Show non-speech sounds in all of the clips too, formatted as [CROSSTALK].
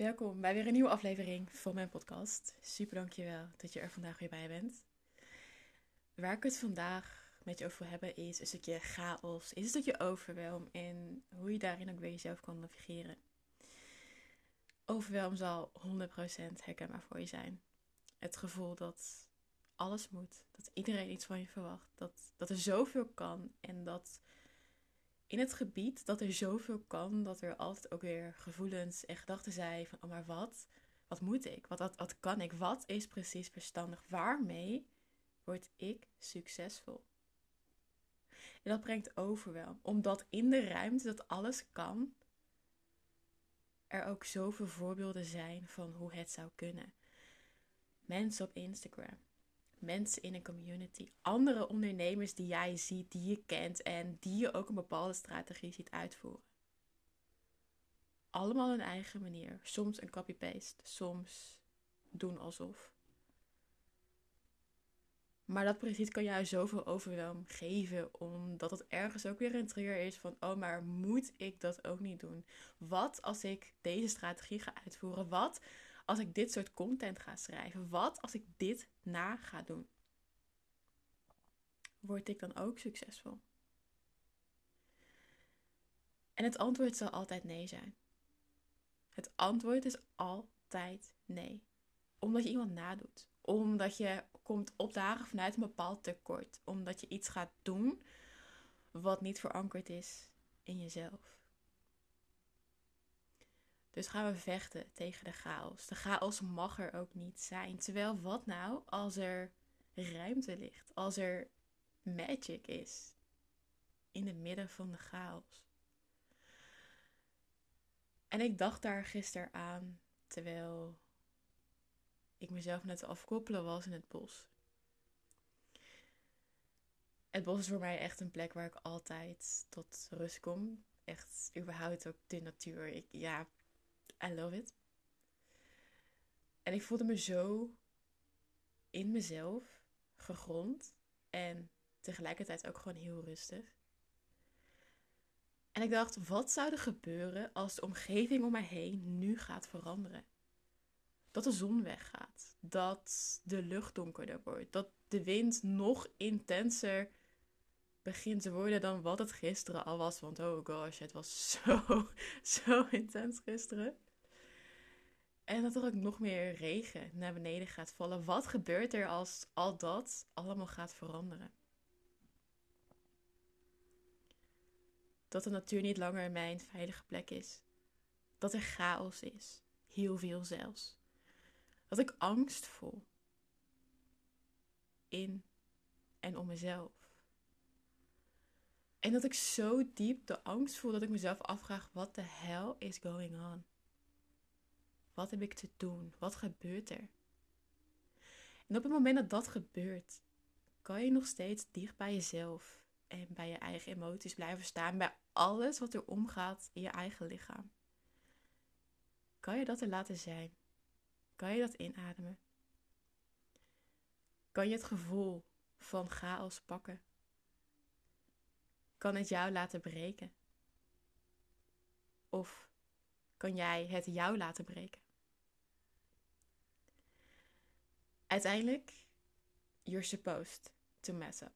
Welkom bij weer een nieuwe aflevering van mijn podcast. Super dankjewel dat je er vandaag weer bij bent. Waar ik het vandaag met je over wil hebben is een stukje chaos, is een stukje overwelm en hoe je daarin ook weer jezelf kan navigeren. Overwelm zal 100% herkenbaar voor je zijn. Het gevoel dat alles moet, dat iedereen iets van je verwacht, dat, dat er zoveel kan en dat in het gebied dat er zoveel kan, dat er altijd ook weer gevoelens en gedachten zijn van, oh maar wat? Wat moet ik? Wat, wat, wat kan ik? Wat is precies verstandig? Waarmee word ik succesvol? En dat brengt overwelm, omdat in de ruimte dat alles kan, er ook zoveel voorbeelden zijn van hoe het zou kunnen. Mensen op Instagram, mensen in een community, andere ondernemers die jij ziet, die je kent en die je ook een bepaalde strategie ziet uitvoeren. Allemaal een eigen manier. Soms een copy-paste, soms doen alsof. Maar dat precies kan jou zoveel overwelm geven, omdat het ergens ook weer een trigger is van: oh, maar moet ik dat ook niet doen? Wat als ik deze strategie ga uitvoeren? Wat als ik dit soort content ga schrijven? Wat als ik dit na ga doen? Word ik dan ook succesvol? En het antwoord zal altijd nee zijn. Het antwoord is altijd nee. Omdat je iemand nadoet. Omdat je komt opdagen vanuit een bepaald tekort. Omdat je iets gaat doen wat niet verankerd is in jezelf. Dus gaan we vechten tegen de chaos. De chaos mag er ook niet zijn. Terwijl wat nou als er ruimte ligt? Als er magic is in het midden van de chaos? En ik dacht daar gisteren aan terwijl ik mezelf net afkoppelen was in het bos. Het bos is voor mij echt een plek waar ik altijd tot rust kom. Echt überhaupt ook de natuur. Ik, ja, I love it. En ik voelde me zo in mezelf gegrond en tegelijkertijd ook gewoon heel rustig. En ik dacht, wat zou er gebeuren als de omgeving om mij heen nu gaat veranderen? Dat de zon weggaat, dat de lucht donkerder wordt, dat de wind nog intenser begint te worden dan wat het gisteren al was. Want oh gosh, het was [LAUGHS] zo, zo intens gisteren. En dat er ook nog meer regen naar beneden gaat vallen. Wat gebeurt er als al dat allemaal gaat veranderen? Dat de natuur niet langer mijn veilige plek is. Dat er chaos is. Heel veel zelfs. Dat ik angst voel. In en om mezelf. En dat ik zo diep de angst voel dat ik mezelf afvraag: wat the hell is going on? Wat heb ik te doen? Wat gebeurt er? En op het moment dat dat gebeurt, kan je nog steeds dicht bij jezelf en bij je eigen emoties blijven staan, bij alles wat er omgaat in je eigen lichaam. Kan je dat er laten zijn? Kan je dat inademen? Kan je het gevoel van chaos pakken? Kan het jou laten breken? Of kan jij het jou laten breken? Uiteindelijk, you're supposed to mess up.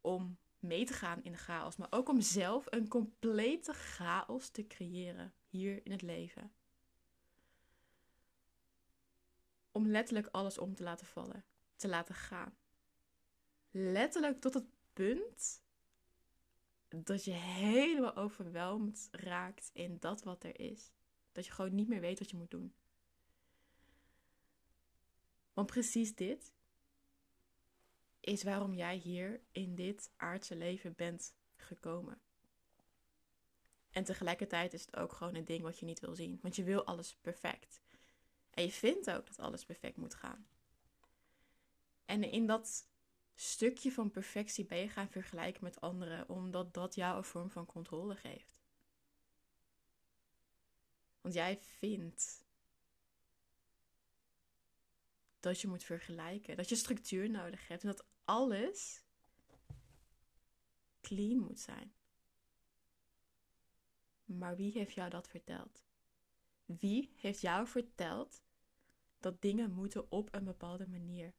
Om mee te gaan in de chaos, maar ook om zelf een complete chaos te creëren hier in het leven. Om letterlijk alles om te laten vallen, te laten gaan. Letterlijk tot het punt dat je helemaal overweldigd raakt in dat wat er is. Dat je gewoon niet meer weet wat je moet doen. Want precies dit is waarom jij hier in dit aardse leven bent gekomen. En tegelijkertijd is het ook gewoon een ding wat je niet wil zien. Want je wil alles perfect. En je vindt ook dat alles perfect moet gaan. En in dat stukje van perfectie ben je gaan vergelijken met anderen, omdat dat jou een vorm van controle geeft. Want jij vindt dat je moet vergelijken, dat je structuur nodig hebt en dat alles clean moet zijn. Maar wie heeft jou dat verteld? Wie heeft jou verteld dat dingen moeten op een bepaalde manier?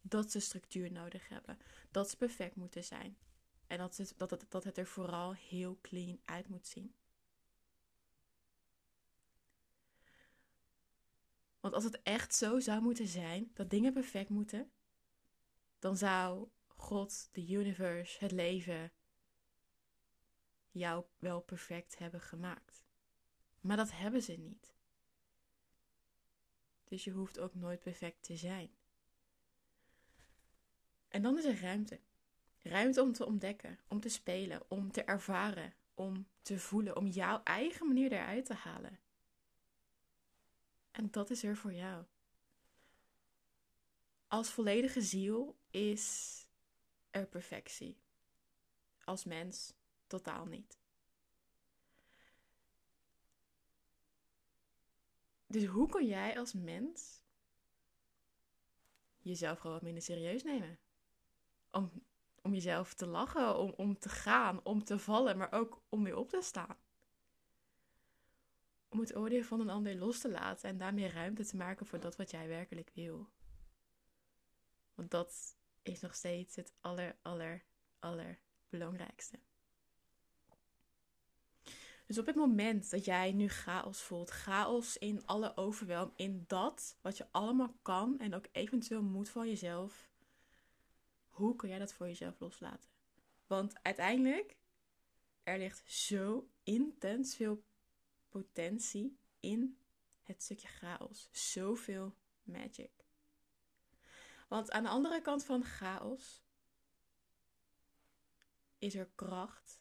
Dat ze structuur nodig hebben. Dat ze perfect moeten zijn. En dat het, dat, het, dat het er vooral heel clean uit moet zien. Want als het echt zo zou moeten zijn dat dingen perfect moeten, dan zou God, de universe, het leven jou wel perfect hebben gemaakt. Maar dat hebben ze niet. Dus je hoeft ook nooit perfect te zijn. En dan is er ruimte. Ruimte om te ontdekken, om te spelen, om te ervaren, om te voelen, om jouw eigen manier eruit te halen. En dat is er voor jou. Als volledige ziel is er perfectie. Als mens totaal niet. Dus hoe kun jij als mens jezelf gewoon wat minder serieus nemen? Om, om jezelf te lachen, om, om te gaan, om te vallen, maar ook om weer op te staan. Om het oordeel van een ander los te laten en daarmee ruimte te maken voor dat wat jij werkelijk wil. Want dat is nog steeds het aller, aller, belangrijkste. Dus op het moment dat jij nu chaos voelt, chaos in alle overwelm, in dat wat je allemaal kan en ook eventueel moet van jezelf, hoe kun jij dat voor jezelf loslaten? Want uiteindelijk, er ligt zo intens veel potentie in het stukje chaos. Zoveel magic. Want aan de andere kant van chaos is er kracht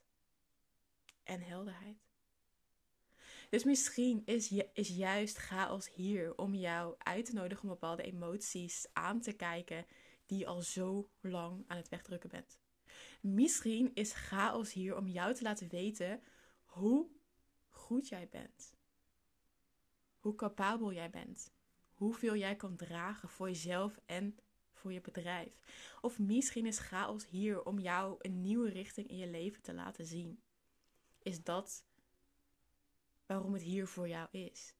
en helderheid. Dus misschien is, is juist chaos hier om jou uit te nodigen om bepaalde emoties aan te kijken die je al zo lang aan het wegdrukken bent. Misschien is chaos hier om jou te laten weten hoe goed jij bent. Hoe capabel jij bent. Hoeveel jij kan dragen voor jezelf en voor je bedrijf. Of misschien is chaos hier om jou een nieuwe richting in je leven te laten zien. Is dat waarom het hier voor jou is?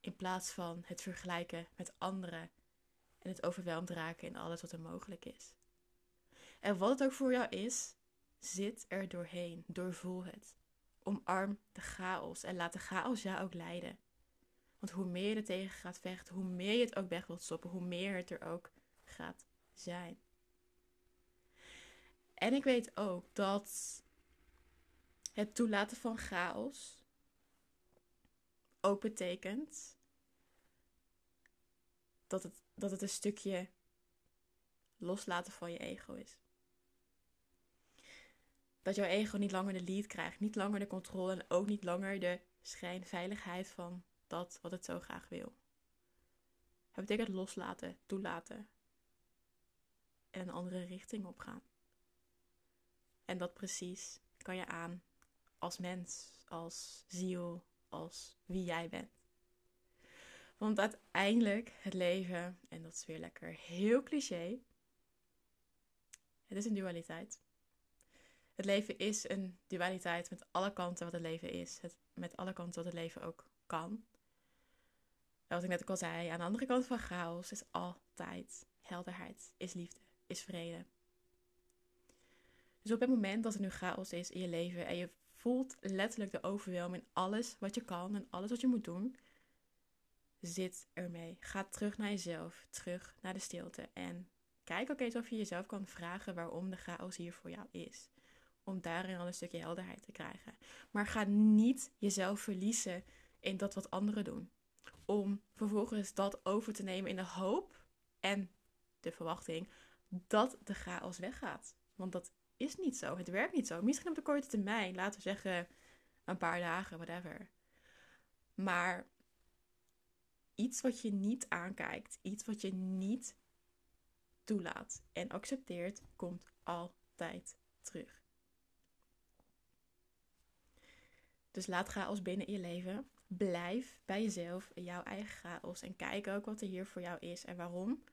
In plaats van het vergelijken met anderen en het overweldigd raken in alles wat er mogelijk is. En wat het ook voor jou is, zit er doorheen, doorvoel het. Omarm de chaos en laat de chaos jou ook leiden. Want hoe meer je er tegen gaat vechten, hoe meer je het ook weg wilt stoppen, hoe meer het er ook gaat zijn. En ik weet ook dat het toelaten van chaos ook betekent dat het, dat het een stukje loslaten van je ego is. Dat jouw ego niet langer de lead krijgt, niet langer de controle en ook niet langer de schijnveiligheid van dat wat het zo graag wil. Het betekent loslaten, toelaten en een andere richting opgaan. En dat precies kan je aan als mens, als ziel, als wie jij bent. Want uiteindelijk het leven, en dat is weer lekker heel cliché, het is een dualiteit. Het leven is een dualiteit met alle kanten wat het leven is. Het, met alle kanten wat het leven ook kan. wat ik net ook al zei, aan de andere kant van chaos is altijd helderheid, is liefde, is vrede. Dus op het moment dat er nu chaos is in je leven en je voelt letterlijk de overwelm in alles wat je kan en alles wat je moet doen, zit ermee. Ga terug naar jezelf, terug naar de stilte en kijk ook eens of je jezelf kan vragen waarom de chaos hier voor jou is. Om daarin al een stukje helderheid te krijgen. Maar ga niet jezelf verliezen in dat wat anderen doen. Om vervolgens dat over te nemen in de hoop en de verwachting dat de chaos weggaat. Want dat is niet zo. Het werkt niet zo. Misschien op de korte termijn, laten we zeggen een paar dagen, whatever. Maar iets wat je niet aankijkt, iets wat je niet toelaat en accepteert, komt altijd terug. Dus laat chaos binnen in je leven. Blijf bij jezelf en jouw eigen chaos. En kijk ook wat er hier voor jou is en waarom.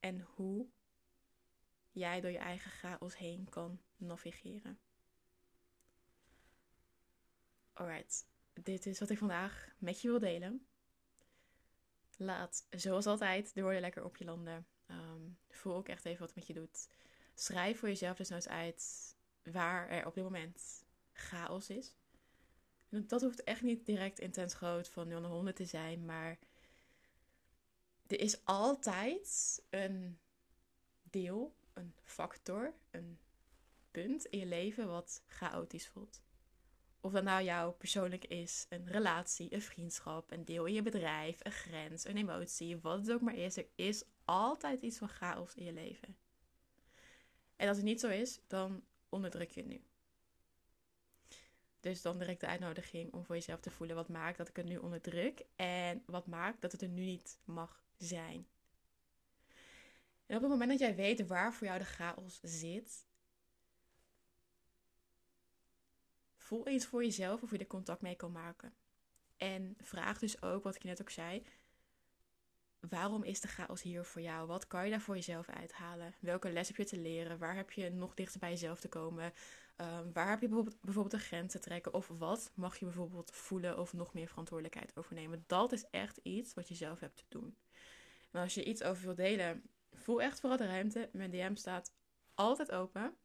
En hoe jij door je eigen chaos heen kan navigeren. Alright. dit is wat ik vandaag met je wil delen. Laat, zoals altijd, de woorden lekker op je landen. Ehm, voel ook echt even wat het met je doet. Schrijf voor jezelf dus eens uit waar er op dit moment chaos is. En dat hoeft echt niet direct intens groot van 0 naar 100 te zijn, maar er is altijd een deel, een factor, een punt in je leven wat chaotisch voelt. Of dat nou jouw persoonlijk is, een relatie, een vriendschap, een deel in je bedrijf, een grens, een emotie, wat het ook maar is. Er is altijd iets van chaos in je leven. En als het niet zo is, dan onderdruk je het nu. Dus dan direct de uitnodiging om voor jezelf te voelen wat maakt dat ik het nu onderdruk en wat maakt dat het er nu niet mag zijn. En op het moment dat jij weet waar voor jou de chaos zit, voel eens voor jezelf of je er contact mee kan maken. En vraag dus ook, wat ik net ook zei, waarom is de chaos hier voor jou? Wat kan je daar voor jezelf uithalen? Welke les heb je te leren? Waar heb je nog dichter bij jezelf te komen? Um, waar heb je bijvoorbeeld, bijvoorbeeld een grens te trekken? Of wat mag je bijvoorbeeld voelen of nog meer verantwoordelijkheid overnemen? Dat is echt iets wat je zelf hebt te doen. En als je iets over wilt delen, voel echt vooral de ruimte. Mijn DM staat altijd open.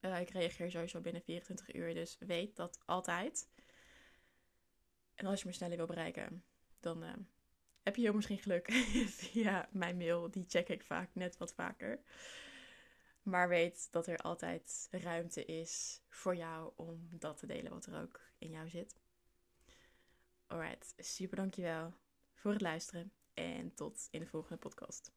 Uh, ik reageer sowieso binnen 24 uur, dus weet dat altijd. En als je me sneller wil bereiken, dan uh, heb je misschien geluk [LAUGHS] via mijn mail. Die check ik vaak net wat vaker. Maar weet dat er altijd ruimte is voor jou om dat te delen wat er ook in jou zit. Alright, super dankjewel voor het luisteren en tot in de volgende podcast.